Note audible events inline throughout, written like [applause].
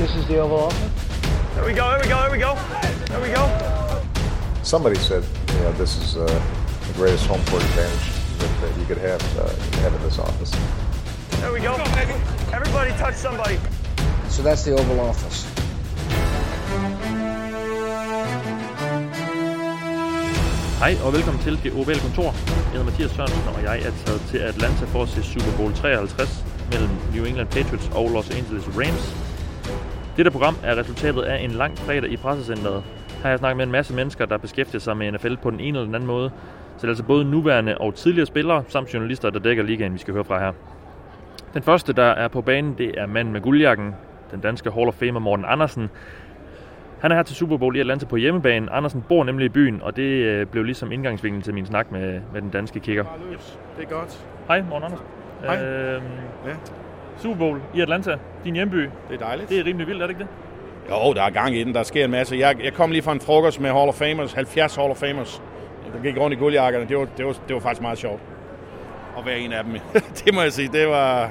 This is the Oval Office. There we go, there we go, there we go. There we go. Somebody said, you know, this is uh, the greatest home court advantage that, that you could have, uh, have in this office. There we go. Everybody touch somebody. So that's the Oval Office. Hej og velkommen til Det Ovale Kontor. Jeg hedder Mathias Sørensen, og jeg er taget til Atlanta for at se Super Bowl 53 mellem New England Patriots og Los Angeles Rams. Dette program er resultatet af en lang fredag i pressecenteret. Her har jeg snakket med en masse mennesker, der beskæftiger sig med NFL på den ene eller den anden måde. Så det er altså både nuværende og tidligere spillere, samt journalister, der dækker ligaen, vi skal høre fra her. Den første, der er på banen, det er manden med guldjakken, den danske Hall of Famer Morten Andersen. Han er her til Super Bowl i Atlanta på hjemmebane. Andersen bor nemlig i byen, og det øh, blev ligesom indgangsvinklen til min snak med, med den danske kicker. Det er godt. Hej, Morten Andersen. Hej. Øhm, Ja, Super Bowl i Atlanta, din hjemby. det er dejligt. Det er rimelig vildt, er det ikke det? Jo, der er gang i den. Der sker en masse. Jeg, jeg kom lige fra en frokost med Hall of Famers, 70 Hall of Famers. Der gik rundt i guldjakkerne. Det var, det var, det var faktisk meget sjovt. At være en af dem. [laughs] det må jeg sige. Det var,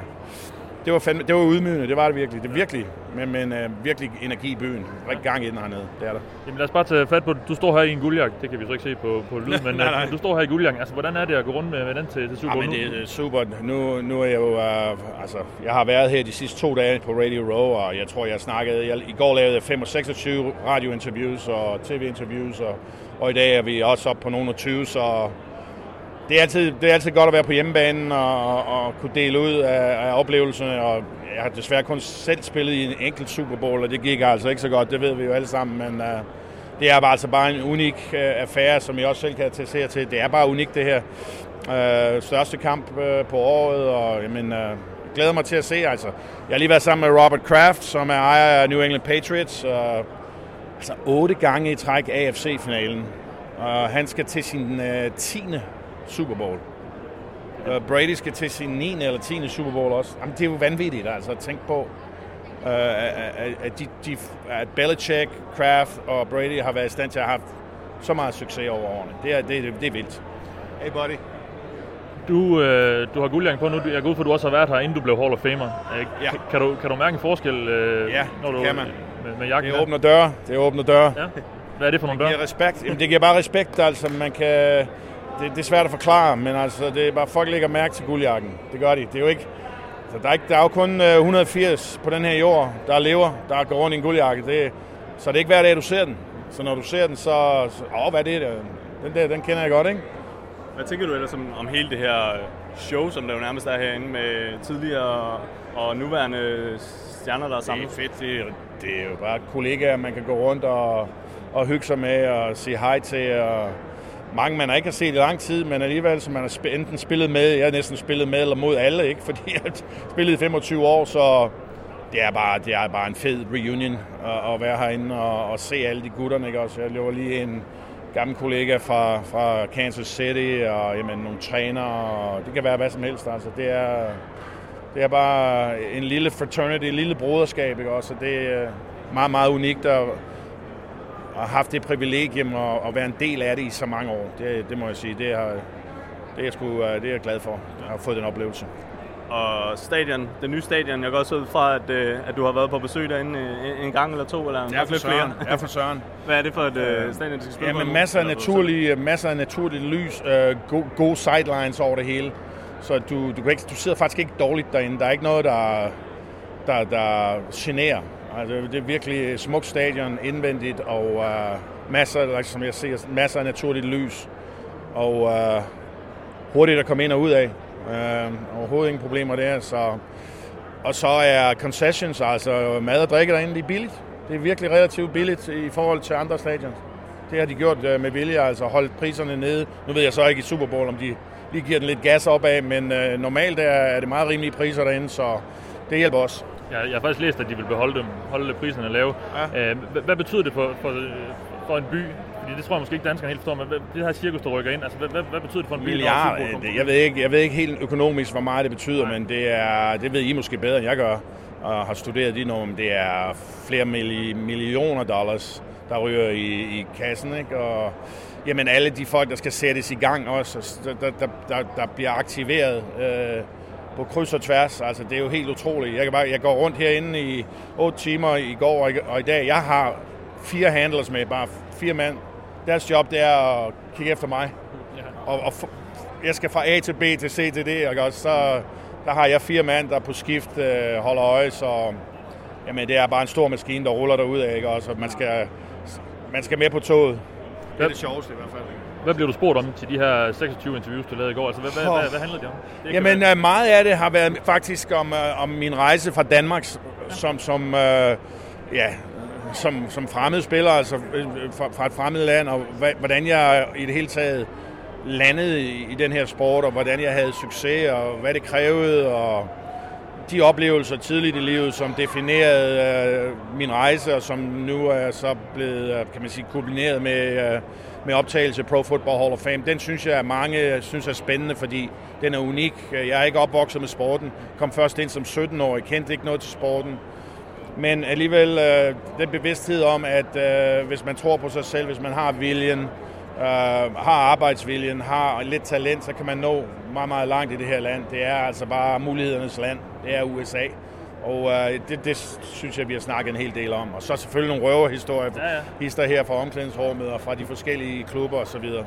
det var, fandme, det var udmygende. Det var det virkelig. Det er virkelig. Men, men uh, virkelig energi i byen. Rigtig gang i den hernede. Det er der. Jamen lad os bare tage fat på. Du står her i en guldjakke. Det kan vi så ikke se på, på lyd, [laughs] men Nej, øh, nej. du står her i guldjakken. Altså, hvordan er det at gå rundt med, med den til, til Super Ja, Bowl men nu? det er super. Nu, nu er jeg jo, uh, altså, jeg har været her de sidste to dage på Radio Row, og jeg tror, jeg snakkede, jeg, i går lavede jeg 5 og 26 radiointerviews og tv-interviews, og, og i dag er vi også op på nogle af 20, så det er altid, det er altid godt at være på hjemmebanen og, og, og kunne dele ud af, af oplevelserne, og jeg har desværre kun selv spillet i en enkelt Super Bowl, og det gik altså ikke så godt, det ved vi jo alle sammen, men uh, det er bare, altså bare en unik uh, affære, som jeg også selv kan attestere til. Det er bare unikt det her. Uh, største kamp uh, på året, og jamen, uh, glæder mig til at se. Altså, jeg har lige været sammen med Robert Kraft, som er ejer af New England Patriots. Og, altså otte gange i træk AFC-finalen. Og han skal til sin uh, 10. Super Bowl. Uh, Brady skal til sin 9. eller 10. Super Bowl også. Jamen, det er jo vanvittigt altså, at tænke på, uh, at, at, de, de, at Belichick, Kraft og Brady har været i stand til at have så meget succes over årene. Det er, det, er- det er vildt. Hey buddy. Du, øh, du har guldjakken på nu. Jeg går ud fra, at du også har været her, inden du blev Hall of Famer. Øh, Ja. kan, du, kan du mærke en forskel, øh, Ja, når du, det kan man. Med, med jakken? Det her? åbner døre. Det åbner døre. Ja. Hvad er det for nogle Det døre? giver respekt. Jamen, det giver bare respekt, altså man kan... Det, det er svært at forklare, men altså, det er bare, folk lægger mærke til guldjakken. Det gør de. Det er jo ikke... Så der, er ikke, der er jo kun øh, 180 på den her jord, der lever, der går rundt i en guldjakke. Det, så det er ikke hver dag, du ser den. Så når du ser den, så... så åh, hvad er det? der? Den der, den kender jeg godt, ikke? Hvad tænker du ellers om, om hele det her show, som der jo nærmest er herinde med tidligere og nuværende stjerner, der er Det samlet? er fedt. Det, er- det er jo bare kollegaer, man kan gå rundt og, og hygge sig med og sige hej til. Og mange, man har ikke har set i lang tid, men alligevel, som man har enten spillet med, jeg har næsten spillet med eller mod alle, ikke? [laughs] fordi jeg har spillet i 25 år, så det er bare, det er bare en fed reunion at, at være herinde og, og se alle de gutterne. Ikke? Også, jeg løber lige en gammel kollega fra, fra Kansas City, og jamen, nogle træner, og det kan være hvad som helst. Altså, det er, det er bare en lille fraternity, et lille broderskab, ikke også? Og det er meget, meget unikt at, have haft det privilegium at, at være en del af det i så mange år. Det, det må jeg sige, det er, det er, jeg sgu, øh, det er jeg glad for, at have fået den oplevelse. Og stadion, det nye stadion, jeg går også ud fra, at, øh, at du har været på besøg derinde øh, en, gang eller to, eller er for lidt søren. Det er for søren. [laughs] Hvad er det for et øh, stadion, du skal spille Ja, på masser af, naturlige, masser af naturligt lys, øh, go, gode sidelines over det hele. Så du, du, kan ikke, du sidder faktisk ikke dårligt derinde. Der er ikke noget, der, der, der generer. Altså, det er virkelig et smukt stadion indvendigt, og øh, masser, like, som jeg ser, masser af naturligt lys. Og øh, hurtigt at komme ind og ud af. Øh, overhovedet ingen problemer der. Så, og så er concessions, altså mad og drikke derinde, det er billigt. Det er virkelig relativt billigt i forhold til andre stadions. Det har de gjort øh, med vilje, altså holdt priserne nede. Nu ved jeg så ikke i Super Bowl, om de lige giver den lidt gas opad, men øh, normalt er, er det meget rimelige priser derinde, så det hjælper også. Jeg, jeg har faktisk læst, at de vil beholde dem, holde priserne lave. Ja. Øh, hvad, hvad betyder det for, for, for en by? Fordi det tror jeg måske ikke danskerne helt forstår, men hvad, det her cirkus, der rykker ind, altså hvad, hvad, hvad betyder det for en by? Bowl øh, det, jeg ved, ikke, jeg ved ikke helt økonomisk, hvor meget det betyder, men det, er, det ved I måske bedre, end jeg gør, og har studeret de nogle, det er flere milli, millioner dollars, der ryger i, i kassen, ikke? Og jamen alle de folk, der skal sættes i gang også, der, der, der, der, der bliver aktiveret, øh, på kryds og tværs. Altså, det er jo helt utroligt. Jeg, kan bare, jeg går rundt herinde i 8 timer i går og i, og i dag. Jeg har fire handlers med, bare fire mand. Deres job, det er at kigge efter mig. Og, og jeg skal fra A til B til C til D, ikke? Og så der har jeg fire mand, der på skift øh, holder øje, så jamen, det er bare en stor maskine, der ruller derud af, ikke? Også, man, skal, man skal med på toget. Det er det sjoveste i hvert fald. Hvad blev du spurgt om til de her 26 interviews, du lavede i går? Altså, hvad, hvad, hvad, hvad handlede det om? Det Jamen, være... Øh, meget af det har været faktisk om, øh, om min rejse fra Danmark som, som, øh, ja, som, som fremmed spiller, altså øh, fra, fra et fremmed land, og hvordan jeg i det hele taget landede i, i den her sport, og hvordan jeg havde succes, og hvad det krævede, og de oplevelser tidligt i livet, som definerede øh, min rejse, og som nu er så blevet, øh, kan man sige, kombineret med, øh, med optagelse Pro Football Hall of Fame. Den synes jeg, at mange synes er spændende, fordi den er unik. Jeg er ikke opvokset med sporten. Kom først ind som 17-årig, kendte ikke noget til sporten. Men alligevel øh, den bevidsthed om, at øh, hvis man tror på sig selv, hvis man har viljen, øh, har arbejdsviljen, har lidt talent, så kan man nå meget, meget langt i det her land. Det er altså bare mulighedernes land. Det er USA. Og øh, det, det synes jeg, vi har snakket en hel del om. Og så selvfølgelig nogle røverhistorier, ja, ja. hister her fra omklædningsrummet og fra de forskellige klubber osv. Jeg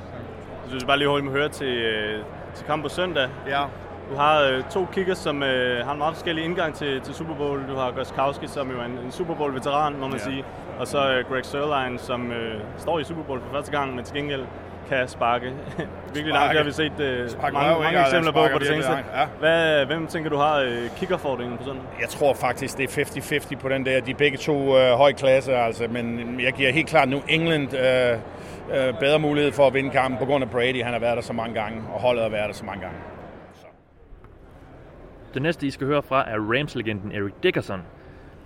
synes bare lige holde med høre til, øh, til kamp på søndag. Ja. Du har øh, to kickers, som øh, har en meget forskellig indgang til, til Super Bowl. Du har Goskowski, som jo er en, en Super Bowl-veteran, må man ja. sige. Og så øh, Greg Sørlein, som øh, står i Super Bowl for første gang, men til gengæld kan sparke [laughs] virkelig langt. Det har vi set øh, mange, mange, mange eksempler på på det seneste. Ja. Hvad, hvem tænker du har øh, kickerfordringen på sådan? Jeg tror faktisk, det er 50-50 på den der. De er begge to øh, høj klasse, altså, men jeg giver helt klart nu England øh, øh, bedre mulighed for at vinde kampen på grund af Brady. Han har været der så mange gange, og holdet har været der så mange gange. Så. Det næste, I skal høre fra, er Rams-legenden Eric Dickerson.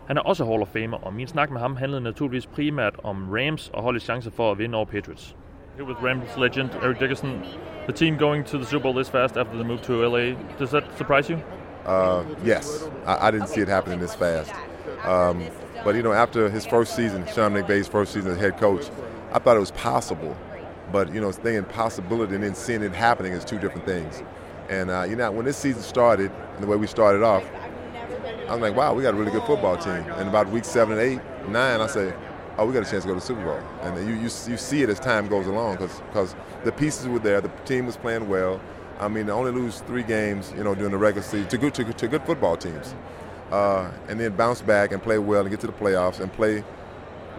Han er også Hall of Famer, og min snak med ham handlede naturligvis primært om Rams og holdets chancer for at vinde over Patriots. Here with Rams legend Eric Dickerson, the team going to the Super Bowl this fast after the move to LA. Does that surprise you? Uh, yes, I, I, didn't see it happening this fast. Um, but you know, after his first season, Sean McVay's first season as head coach, I thought it was possible. But you know, thinking possibility and then seeing it happening is two different things. And uh, you know, when this season started and the way we started off, I was like, wow, we got a really good football team. And about week seven, eight, nine, I say, oh, we got a chance to go to the Super Bowl. And you, you, you see it as time goes along because the pieces were there, the team was playing well. I mean, they only lose three games, you know, during the regular season to good to, to good football teams, uh, and then bounce back and play well and get to the playoffs and play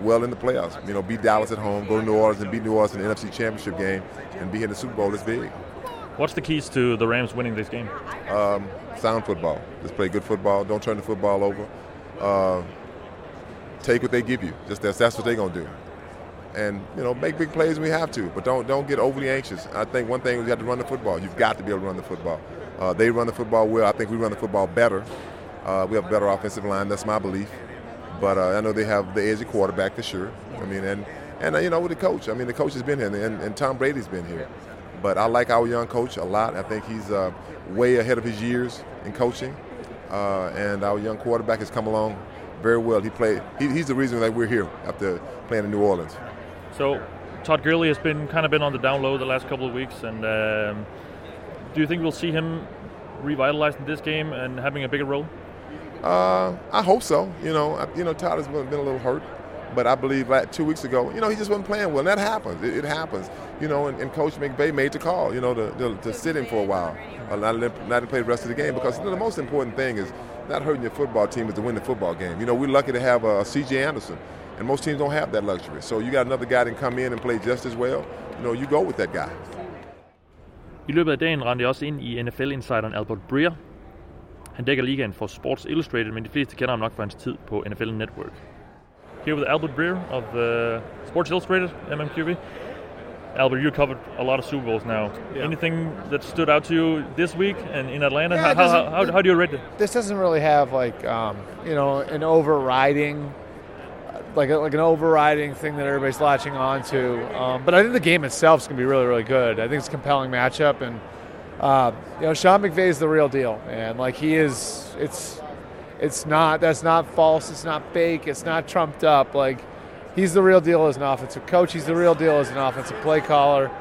well in the playoffs. You know, beat Dallas at home, go to New Orleans and beat New Orleans in the NFC Championship game, and be in the Super Bowl is big. What's the keys to the Rams winning this game? Um, sound football. Just play good football. Don't turn the football over. Uh, take what they give you. Just that's, that's what they're gonna do. And you know, make big plays when we have to, but don't don't get overly anxious. I think one thing is you have to run the football. You've got to be able to run the football. Uh, they run the football well. I think we run the football better. Uh, we have a better offensive line. That's my belief. But uh, I know they have the edge of quarterback for sure. I mean, and and uh, you know with the coach. I mean, the coach has been here, and, and Tom Brady's been here. But I like our young coach a lot. I think he's uh, way ahead of his years in coaching. Uh, and our young quarterback has come along very well. He played. He, he's the reason that we're here after playing in New Orleans. So, Todd Gurley has been kind of been on the down low the last couple of weeks, and um, do you think we'll see him revitalized in this game and having a bigger role? Uh, I hope so. You know, I, you know, Todd has been, been a little hurt, but I believe like two weeks ago, you know, he just wasn't playing well. And that happens. It, it happens. You know, and, and, Coach McVay made the call. You know, to, to, to sit him for a while, uh, not, not to play the rest of the game because you know, the most important thing is not hurting your football team is to win the football game. You know, we're lucky to have uh, C.J. Anderson, and most teams don't have that luxury. So you got another guy that can come in and play just as well. You know, you go with that guy. I løbet af dagen rendte jeg også ind i NFL-insideren Albert Breer. Han dækker ligaen for Sports Illustrated, men de fleste kender ham nok for hans tid på NFL Network. Here with Albert Breer of uh, Sports Illustrated, MMQB. Albert, you covered a lot of Super Bowls now. Yeah. Anything that stood out to you this week and in Atlanta? Yeah, how, how, how, how, do you rate it? This doesn't really have like um, you know an overriding like a, like an overriding thing that everybody's latching on to. Um, but I think the game itself is going to be really really good. I think it's a compelling matchup, and uh, you know Sean McVay is the real deal, and like he is. It's it's not that's not false. It's not fake. It's not trumped up. Like he's the real deal as an offensive coach. He's the real deal as an offensive play caller.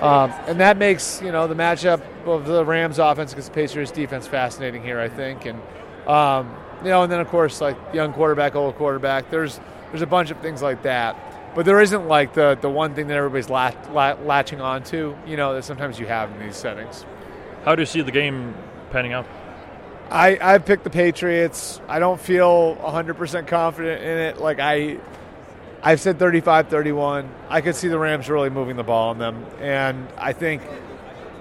Um, and that makes you know the matchup of the Rams offense against the Patriots defense fascinating here, I think, and um, you know, and then of course like young quarterback, old quarterback. There's there's a bunch of things like that, but there isn't like the the one thing that everybody's latch, latching on to. You know, that sometimes you have in these settings. How do you see the game panning out? I I picked the Patriots. I don't feel 100% confident in it. Like I I've said 35-31. I could see the Rams really moving the ball on them, and I think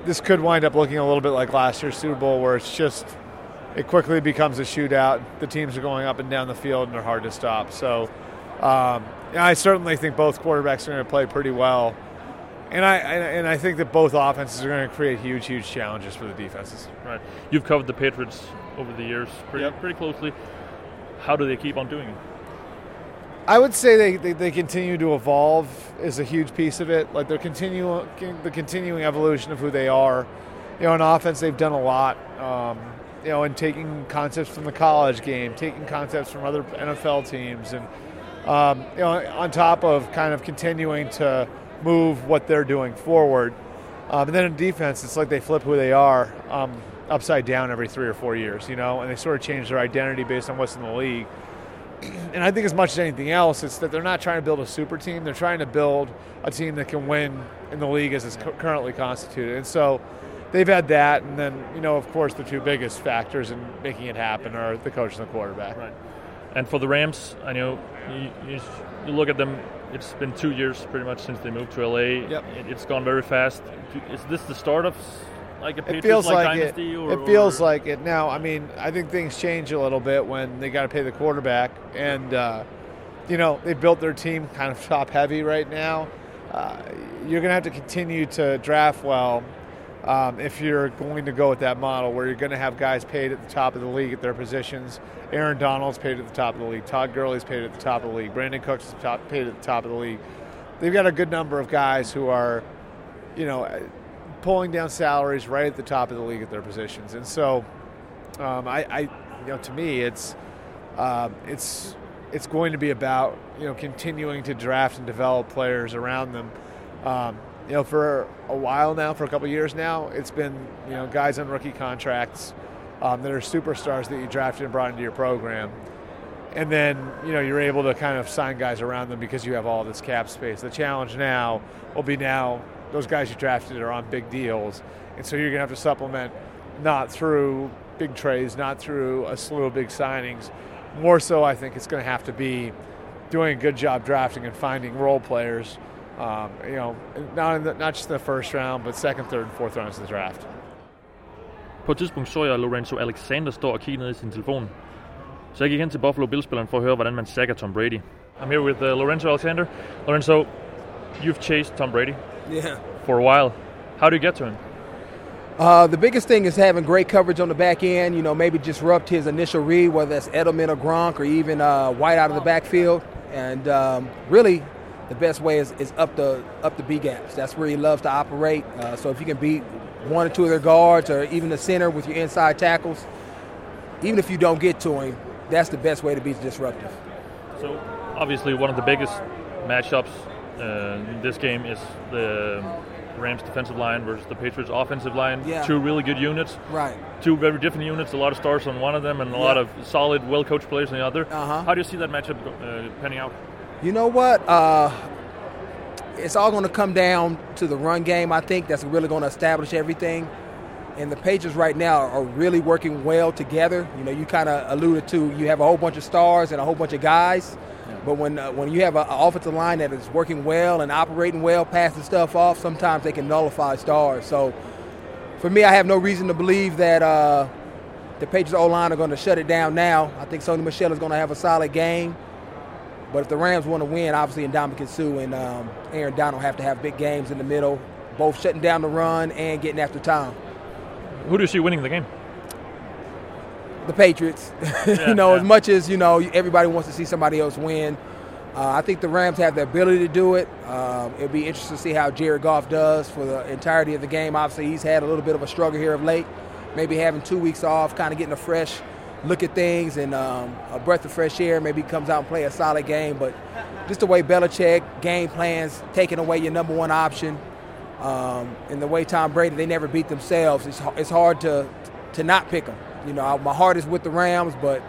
this could wind up looking a little bit like last year's Super Bowl, where it's just it quickly becomes a shootout. The teams are going up and down the field, and they're hard to stop. So, um, I certainly think both quarterbacks are going to play pretty well, and I and I think that both offenses are going to create huge, huge challenges for the defenses. Right. You've covered the Patriots over the years pretty yep. pretty closely. How do they keep on doing it? I would say they, they, they, continue to evolve is a huge piece of it. Like they're continuing the continuing evolution of who they are. You know, in offense they've done a lot. Um, you know, in taking concepts from the college game, taking concepts from other NFL teams, and um, you know, on top of kind of continuing to move what they're doing forward. Um, and then in defense, it's like they flip who they are um, upside down every three or four years, you know, and they sort of change their identity based on what's in the league [clears throat] and I think as much as anything else, it's that they're not trying to build a super team. They're trying to build a team that can win in the league as it's currently constituted. And so they've had that, and then you know, of course, the two biggest factors in making it happen are the coach and the quarterback. Right. And for the Rams, I know you, you, you look at them. It's been two years pretty much since they moved to LA. Yep. It, has gone very fast. Is this the start of like a it feels like, like it. Or, it feels or? like it now. I mean, I think things change a little bit when they got to pay the quarterback, and uh, you know they built their team kind of [laughs] top heavy right now. Uh, you're going to have to continue to draft well um, if you're going to go with that model where you're going to have guys paid at the top of the league at their positions. Aaron Donald's paid at the top of the league. Todd Gurley's paid at the top of the league. Brandin Cooks top, paid at the top of the league. They've got a good number of guys who are, you know, pulling down salaries right at the top of the league at their positions. And so, um, I, I, you know, to me, it's uh, it's it's going to be about you know continuing to draft and develop players around them. Um, you know, for a while now, for a couple years now, it's been you know guys on rookie contracts um, that are superstars that you drafted and brought into your program. And then you know you're able to kind of sign guys around them because you have all this cap space. The challenge now will be now those guys you drafted are on big deals, and so you're going to have to supplement not through big trades, not through a slew of big signings. More so, I think it's going to have to be doing a good job drafting and finding role players. Um, you know, not the, not just in the first round, but second, third, and fourth rounds of the draft. På et tidspunkt så jeg Lorenzo Alexander stå og kigge ned i sin telefon. Så jeg gik hen til Buffalo Bills-spilleren for at høre, hvordan man sacker Tom Brady. I'm here with uh, Lorenzo Alexander. Lorenzo, you've chased Tom Brady yeah. For a while. How do you get to him? Uh, the biggest thing is having great coverage on the back end. You know, maybe disrupt his initial read, whether that's Edelman or Gronk or even uh, White out of the backfield. And um, really, the best way is, is up the up the B gaps. That's where he loves to operate. Uh, so if you can beat one or two of their guards or even the center with your inside tackles, even if you don't get to him, that's the best way to be disruptive. So obviously, one of the biggest matchups uh, this game is the Rams defensive line versus the Patriots offensive line. Yeah. Two really good units. Right. Two very different units. A lot of stars on one of them, and a yeah. lot of solid, well-coached players on the other. Uh-huh. How do you see that matchup uh, panning out? You know what? Uh, it's all going to come down to the run game. I think that's really going to establish everything. And the Patriots right now are really working well together. You know, you kind of alluded to you have a whole bunch of stars and a whole bunch of guys but when uh, when you have an offensive line that is working well and operating well, passing stuff off, sometimes they can nullify stars. So for me, I have no reason to believe that uh, the Patriots O line are going to shut it down now. I think Sony Michel is going to have a solid game. But if the Rams want to win, obviously, Ndamukong Suh and um, Aaron Donald have to have big games in the middle, both shutting down the run and getting after time. Who do you see winning the game? the Patriots. [laughs] Yeah, you know, yeah. as much as you know, everybody wants to see somebody else win. Uh, I think the Rams have the ability to do it. Um, it'll be interesting to see how Jared Goff does for the entirety of the game. Obviously, he's had a little bit of a struggle here of late. Maybe having two weeks off, kind of getting a fresh look at things and um, a breath of fresh air. Maybe comes out and play a solid game. But just the way Belichick game plans, taking away your number one option, Um, and the way Tom Brady, they never beat themselves. It's, it's hard to to not pick them. You know, my heart is with the Rams, but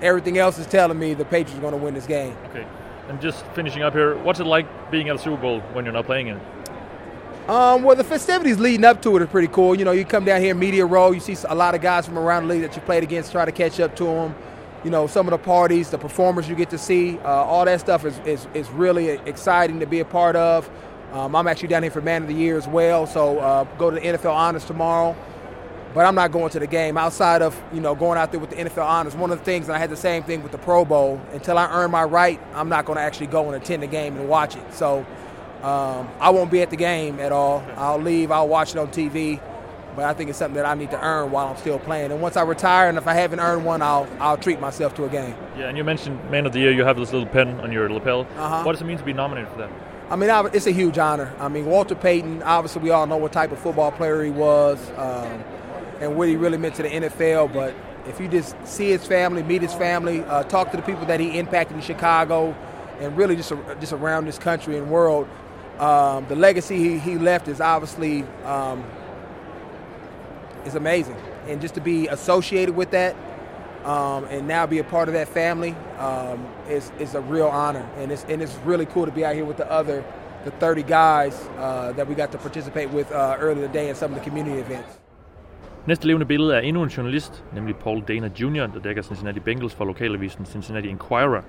everything else is telling me the Patriots are going to win this game. Okay. And just finishing up here, what's it like being at a Super Bowl when you're not playing in it? Um, well, the festivities leading up to it are pretty cool. You know, you come down here, media row, you see a lot of guys from around the league that you played against, try to catch up to them. You know, some of the parties, the performers you get to see, uh, all that stuff is, is, is really exciting to be a part of. Um, I'm actually down here for Man of the Year as well, so uh, go to the NFL Honors tomorrow. But I'm not going to the game outside of you know going out there with the NFL Honors. One of the things, and I had the same thing with the Pro Bowl. Until I earn my right, I'm not going to actually go and attend the game and watch it. So um, I won't be at the game at all. I'll leave. I'll watch it on TV. But I think it's something that I need to earn while I'm still playing. And once I retire, and if I haven't earned one, I'll I'll treat myself to a game. Yeah, and you mentioned Man of the Year. You have this little pen on your lapel. Uh-huh. What does it mean to be nominated for that? I mean, it's a huge honor. I mean, Walter Payton. Obviously, we all know what type of football player he was. Um, and what he really meant to the NFL. But if you just see his family, meet his family, uh, talk to the people that he impacted in Chicago, and really just just around this country and world, um, the legacy he, he left is obviously um, is amazing. And just to be associated with that, um, and now be a part of that family um, is, is a real honor. And it's, and it's really cool to be out here with the other, the 30 guys uh, that we got to participate with uh, earlier today in some of the community events. Næste levende billede er endnu en journalist, nemlig Paul Dehner Jr., der dækker Cincinnati Bengals for lokalavisen Cincinnati Enquirer.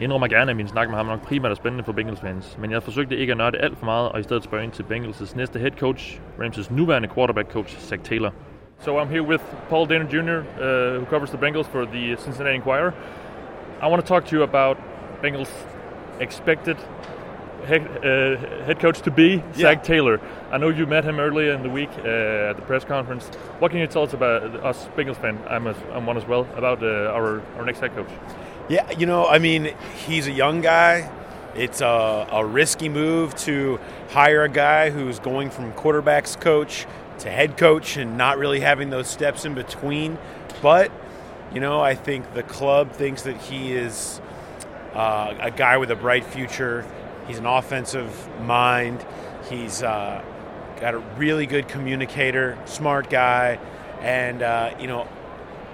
Jeg indrømmer gerne, at min snak med ham nok primært er spændende for Bengals fans, men jeg forsøgte ikke at nørde alt for meget, og i stedet spørge ind til Bengals' næste head coach, Rams' nuværende quarterback coach, Zac Taylor. So I'm here with Paul Dehner Jr., uh, who covers the Bengals for the Cincinnati Enquirer. I want to talk to you about Bengals' expected head, uh, head coach to be, yeah. Zac Taylor. I know you met him earlier in the week uh, at the press conference. What can you tell us about us Bengals fan? I'm, a, I'm one as well about uh, our our next head coach. Yeah, you know, I mean, he's a young guy. It's a, a risky move to hire a guy who's going from quarterbacks coach to head coach and not really having those steps in between. But you know, I think the club thinks that he is uh, a guy with a bright future He's an offensive mind. He's uh, got a really good communicator, smart guy, and uh, you know,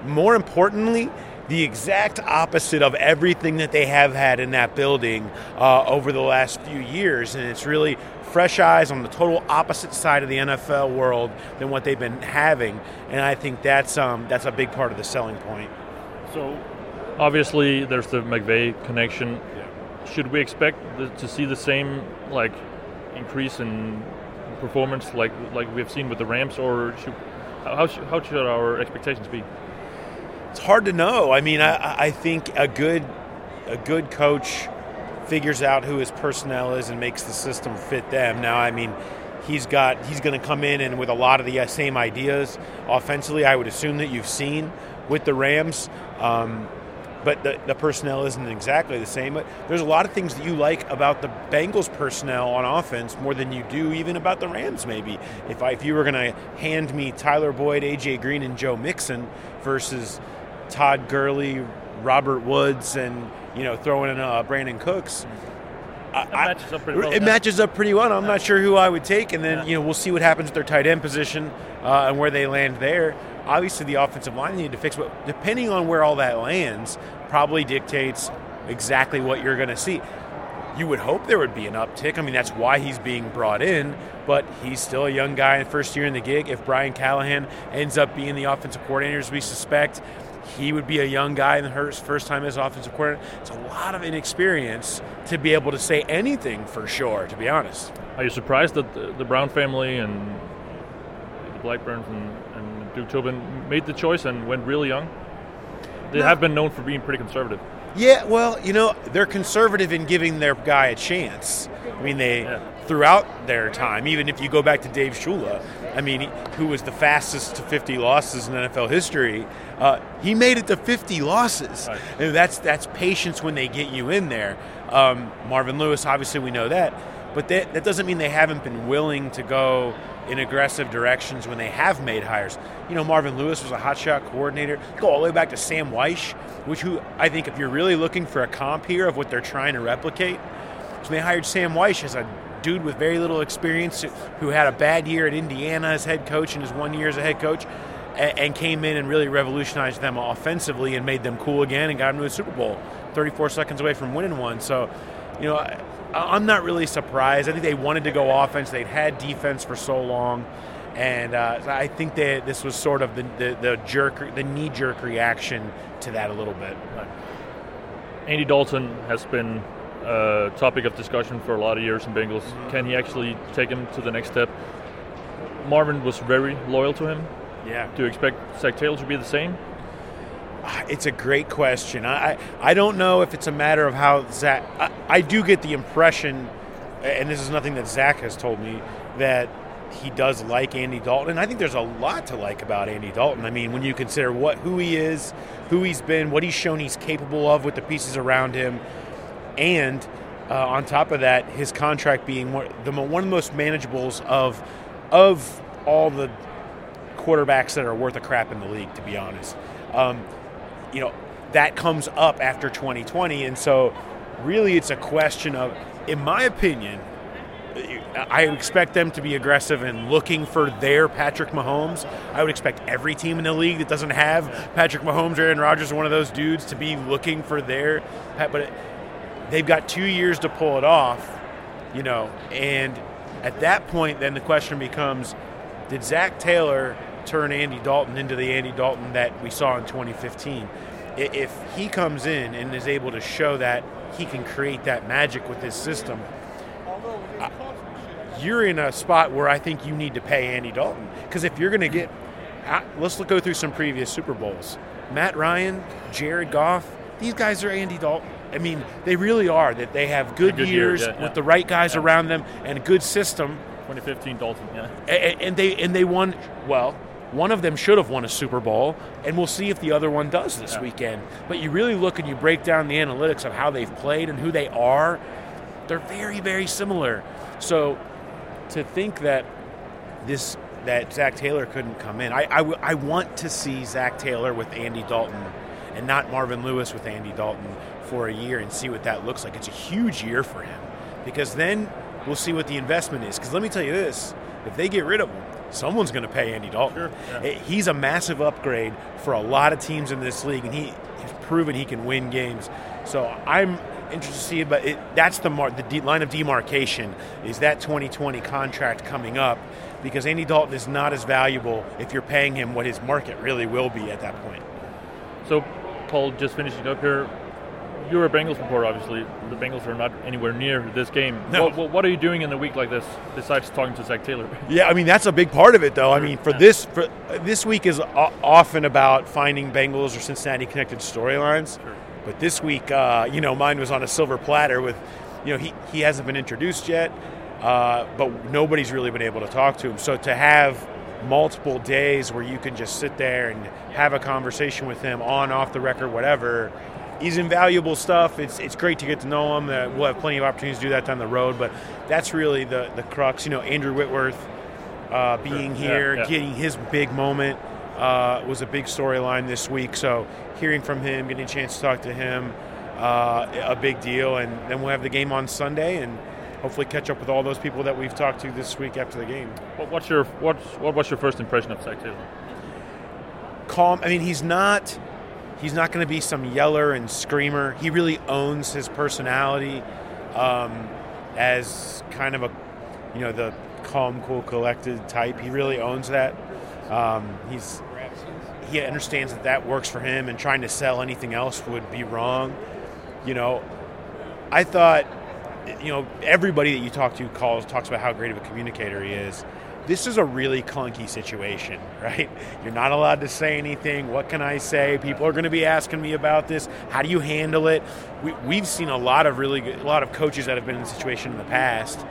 more importantly, the exact opposite of everything that they have had in that building uh, over the last few years, and it's really fresh eyes on the total opposite side of the NFL world than what they've been having, and I think that's um, that's a big part of the selling point. So, obviously, there's the McVay connection should we expect to see the same like increase in performance like like we've seen with the Rams, or should, how should, how should our expectations be? It's hard to know. I mean, I, I think a good a good coach figures out who his personnel is and makes the system fit them. Now, I mean, he's got he's going to come in and with a lot of the uh, same ideas offensively. I would assume that you've seen with the Rams. Um, but the, the personnel isn't exactly the same. But there's a lot of things that you like about the Bengals personnel on offense more than you do even about the Rams. Maybe if I, if you were going to hand me Tyler Boyd, AJ Green, and Joe Mixon versus Todd Gurley, Robert Woods, and you know throwing in uh, Brandin Cooks. I, matches up pretty well. It matches up pretty well. I'm not sure who I would take, and then yeah. you know we'll see what happens with their tight end position uh, and where they land there. Obviously, the offensive line need to fix, but depending on where all that lands, probably dictates exactly what you're going to see. You would hope there would be an uptick. I mean, that's why he's being brought in, but he's still a young guy in first year in the gig. If Brian Callahan ends up being the offensive coordinator, as we suspect, he would be a young guy in the first time as offensive coordinator. It's a lot of inexperience to be able to say anything for sure, to be honest. Are you surprised that the, the Brown family and the Blackburns and, and Duke Tobin made the choice and went really young? They no. have been known for being pretty conservative. Yeah, well, you know, they're conservative in giving their guy a chance. I mean, they yeah. Throughout their time, even if you go back to Dave Shula, I mean, who was the fastest to 50 losses in NFL history, uh, he made it to 50 losses. Right. And that's that's patience when they get you in there. Um, Marvin Lewis, obviously, we know that, but that, that doesn't mean they haven't been willing to go in aggressive directions when they have made hires. You know, Marvin Lewis was a hotshot coordinator. Go all the way back to Sam Wyche, which who I think if you're really looking for a comp here of what they're trying to replicate, so they hired Sam Wyche as a dude with very little experience who had a bad year at Indiana as head coach and his one year as a head coach, and, and came in and really revolutionized them offensively and made them cool again and got them to a Super Bowl, 34 seconds away from winning one. So, you know, I, I'm not really surprised. I think they wanted to go offense. They'd had defense for so long, and uh, I think that this was sort of the, the, the jerk, the knee jerk reaction to that a little bit. Andy Dalton has been a topic of discussion for a lot of years in Bengals. Can he actually take him to the next step? Marvin was very loyal to him. Yeah. Do you expect Zac Taylor to be the same? Ah, it's a great question. I, I don't know if it's a matter of how Zac. I, I do get the impression, and this is nothing that Zac has told me, that he does like Andy Dalton. And I think there's a lot to like about Andy Dalton. I mean, when you consider what who he is, who he's been, what he's shown he's capable of with the pieces around him, and uh, on top of that, his contract being one, the one of the most manageables of of all the quarterbacks that are worth a crap in the league, to be honest. Um, you know, that comes up after 2020, and so really, it's a question of, in my opinion, I expect them to be aggressive and looking for their Patrick Mahomes. I would expect every team in the league that doesn't have Patrick Mahomes or Aaron Rodgers, or one of those dudes, to be looking for their. But they've got two years to pull it off, you know. And at that point, then the question becomes: Did Zac Taylor turn Andy Dalton into the Andy Dalton that we saw in 2015? If he comes in and is able to show that he can create that magic with his system you're in a spot where I think you need to pay Andy Dalton. Because if you're going to get, let's go through some previous Super Bowls. Matt Ryan, Jared Goff, these guys are Andy Dalton. I mean, they really are. That they have good, good years year, yeah, with yeah. the right guys Yeah. around them and a good system. 2015 Dalton, yeah. And, and they and they won. Well, one of them should have won a Super Bowl, and we'll see if the other one does this weekend. But you really look and you break down the analytics of how they've played and who they are. They're very, very similar. So to think that this that Zac Taylor couldn't come in, I I want to see Zac Taylor with Andy Dalton and not Marvin Lewis with Andy Dalton for a year and see what that looks like. It's a huge year for him because then we'll see what the investment is. Because let me tell you this: if they get rid of him, someone's going to pay Andy Dalton. Eh, He's a massive upgrade for a lot of teams in this league, and he, he's proven he can win games. So I'm interested to see, but it, that's the mar- the de- line of demarcation is that 2020 contract coming up because Andy Dalton is not as valuable if you're paying him what his market really will be at that point. So, Paul, just finishing up here. You're a Bengals reporter, obviously. The Bengals are not anywhere near this game. No. What, what, what are you doing in a week like this besides talking to Zac Taylor? [laughs] Yeah, I mean that's a big part of it, though. I mean, for this for this week is often about finding Bengals or Cincinnati connected storylines, but this week, uh, you know, mine was on a silver platter with, you know, he he hasn't been introduced yet, uh, but nobody's really been able to talk to him. So to have multiple days where you can just sit there and have a conversation with him on, off the record, whatever. He's invaluable stuff. It's, it's great to get to know him. Uh, we'll have plenty of opportunities to do that down the road, but that's really the, the crux. You know, Andrew Whitworth uh, being Sure. Yeah, here, yeah. getting his big moment uh, was a big storyline this week. So hearing from him, getting a chance to talk to him, uh, a big deal. And then we'll have the game on Sunday and hopefully catch up with all those people that we've talked to this week after the game. What, what's your what's, what was your first impression of Zac Taylor? calm. I mean, he's not he's not going to be some yeller and screamer. He really owns his personality um, as kind of a you know the calm, cool, collected type. He really owns that. Um, he's he understands that that works for him, and trying to sell anything else would be wrong. You know, I thought you know everybody that you talk to calls talks about how great of a communicator he is. This is a really clunky situation [laughs] right? You're not allowed to say anything. What can i say? People are going to be asking me about this. How do you handle it? We, we've seen a lot of really good, a lot of coaches that have been in the situation in the past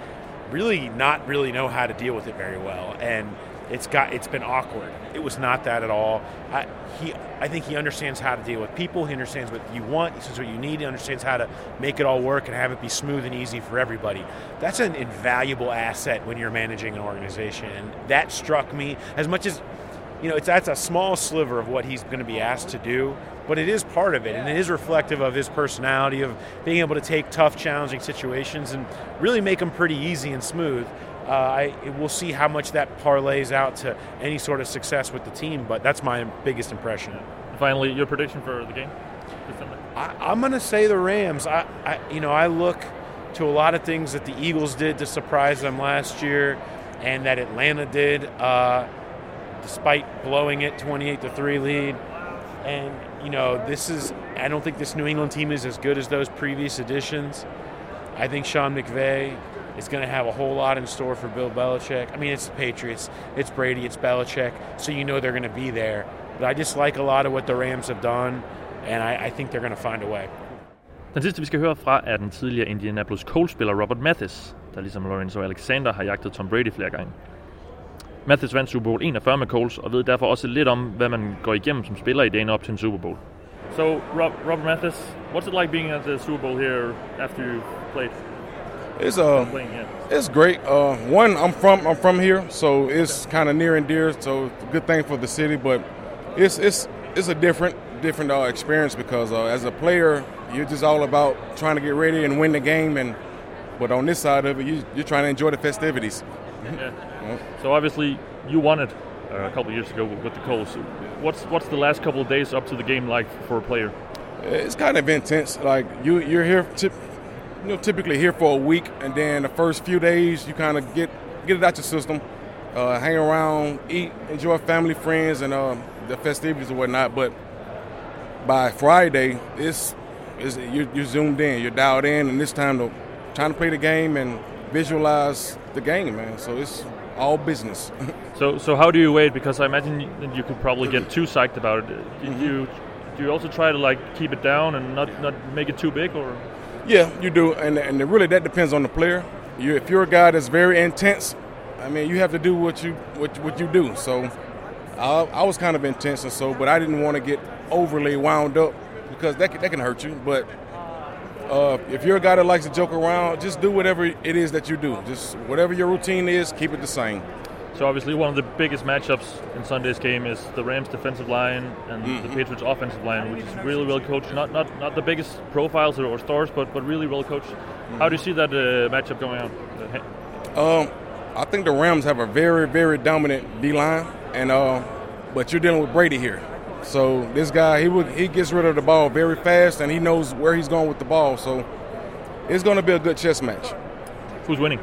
really not really know how to deal with it very well. And it's got it's been awkward. It was not that at all. I, he i think he understands how to deal with people. He understands what you want. He knows what you need. He understands how to make it all work and have it be smooth and easy for everybody. That's an invaluable asset when you're managing an organization. And that struck me as much as you know, it's that's a small sliver of what he's going to be asked to do, but it is part of it, and it is reflective of his personality of being able to take tough, challenging situations and really make them pretty easy and smooth. Uh, I we'll see how much that parlays out to any sort of success with the team, but that's my biggest impression. Finally, your prediction for the game? I, am going to say the Rams. I, I, you know, I look to a lot of things that the Eagles did to surprise them last year, and that Atlanta did, uh, despite blowing it 28 to three lead. And you know, this is. I don't think this New England team is as good as those previous editions. I think Sean McVay is going to have a whole lot in store for Bill Belichick. I mean, it's the Patriots, it's Brady, it's Belichick, so you know they're going to be there. But I just like a lot of what the Rams have done, and I, I think they're going to find a way. Den sidste, vi skal høre fra, er den tidligere Indianapolis Colts-spiller Robert Mathis, der ligesom Lorenzo Alexander har jagtet Tom Brady flere gange. Mathis vandt Super Bowl 41 med Colts, og ved derfor også lidt om, hvad man går igennem som spiller i dagen op til en Super Bowl. So, Rob, Robert Mathis, what's it like being at the Super Bowl here after you played? It's uh, it's great. Uh, one, I'm from I'm from here, so it's kind of near and dear. So it's a good thing for the city, but it's it's it's a different different uh, experience because uh, as a player, you're just all about trying to get ready and win the game, and but on this side of it, you, you're trying to enjoy the festivities. Yeah. [laughs] So obviously, you won it uh, a couple years ago with the Colts. What's what's the last couple of days up to the game like for a player? It's kind of intense. Like you, you're here, you know, typically here for a week, and then the first few days you kind of get get it out your system, uh, hang around, eat, enjoy family, friends, and uh, the festivities and whatnot. But by Friday, it's, it's you're, you're zoomed in, you're dialed in, and this time to trying to play the game and visualize the game, man. So it's all business. [laughs] so, so how do you wait? Because I imagine you could probably get too psyched about it. Do mm-hmm. you do you also try to like keep it down and not not make it too big, or? Yeah, you do, and and really that depends on the player. You, if you're a guy that's very intense, I mean, you have to do what you what what you do. So, I, I was kind of intense and so, but I didn't want to get overly wound up because that can, that can hurt you. But uh, if you're a guy that likes to joke around, just do whatever it is that you do. Just whatever your routine is, keep it the same. So obviously, one of the biggest matchups in Sunday's game is the Rams' defensive line and mm-hmm. the Patriots' offensive line, which is really well coached. Not not not the biggest profiles or, stars, but but really well coached. Mm-hmm. How do you see that uh, matchup going on? Um, I think the Rams have a very very dominant D line, and uh, but you're dealing with Brady here. So this guy, he would, he gets rid of the ball very fast, and he knows where he's going with the ball. So it's going to be a good chess match. Who's winning?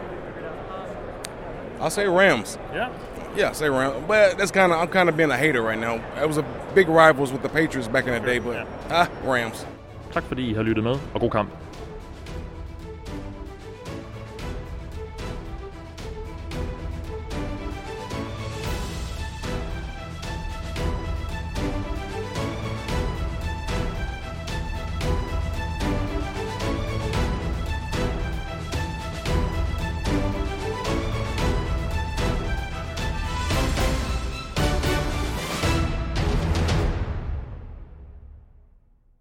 I'll say Rams. Yeah. Yeah, I say Rams. But that's kind of I'm kind of being a hater right now. It was a big rivals with the Patriots back in the day, but ah, Rams. Tak fordi I har lyttet med, og god kamp.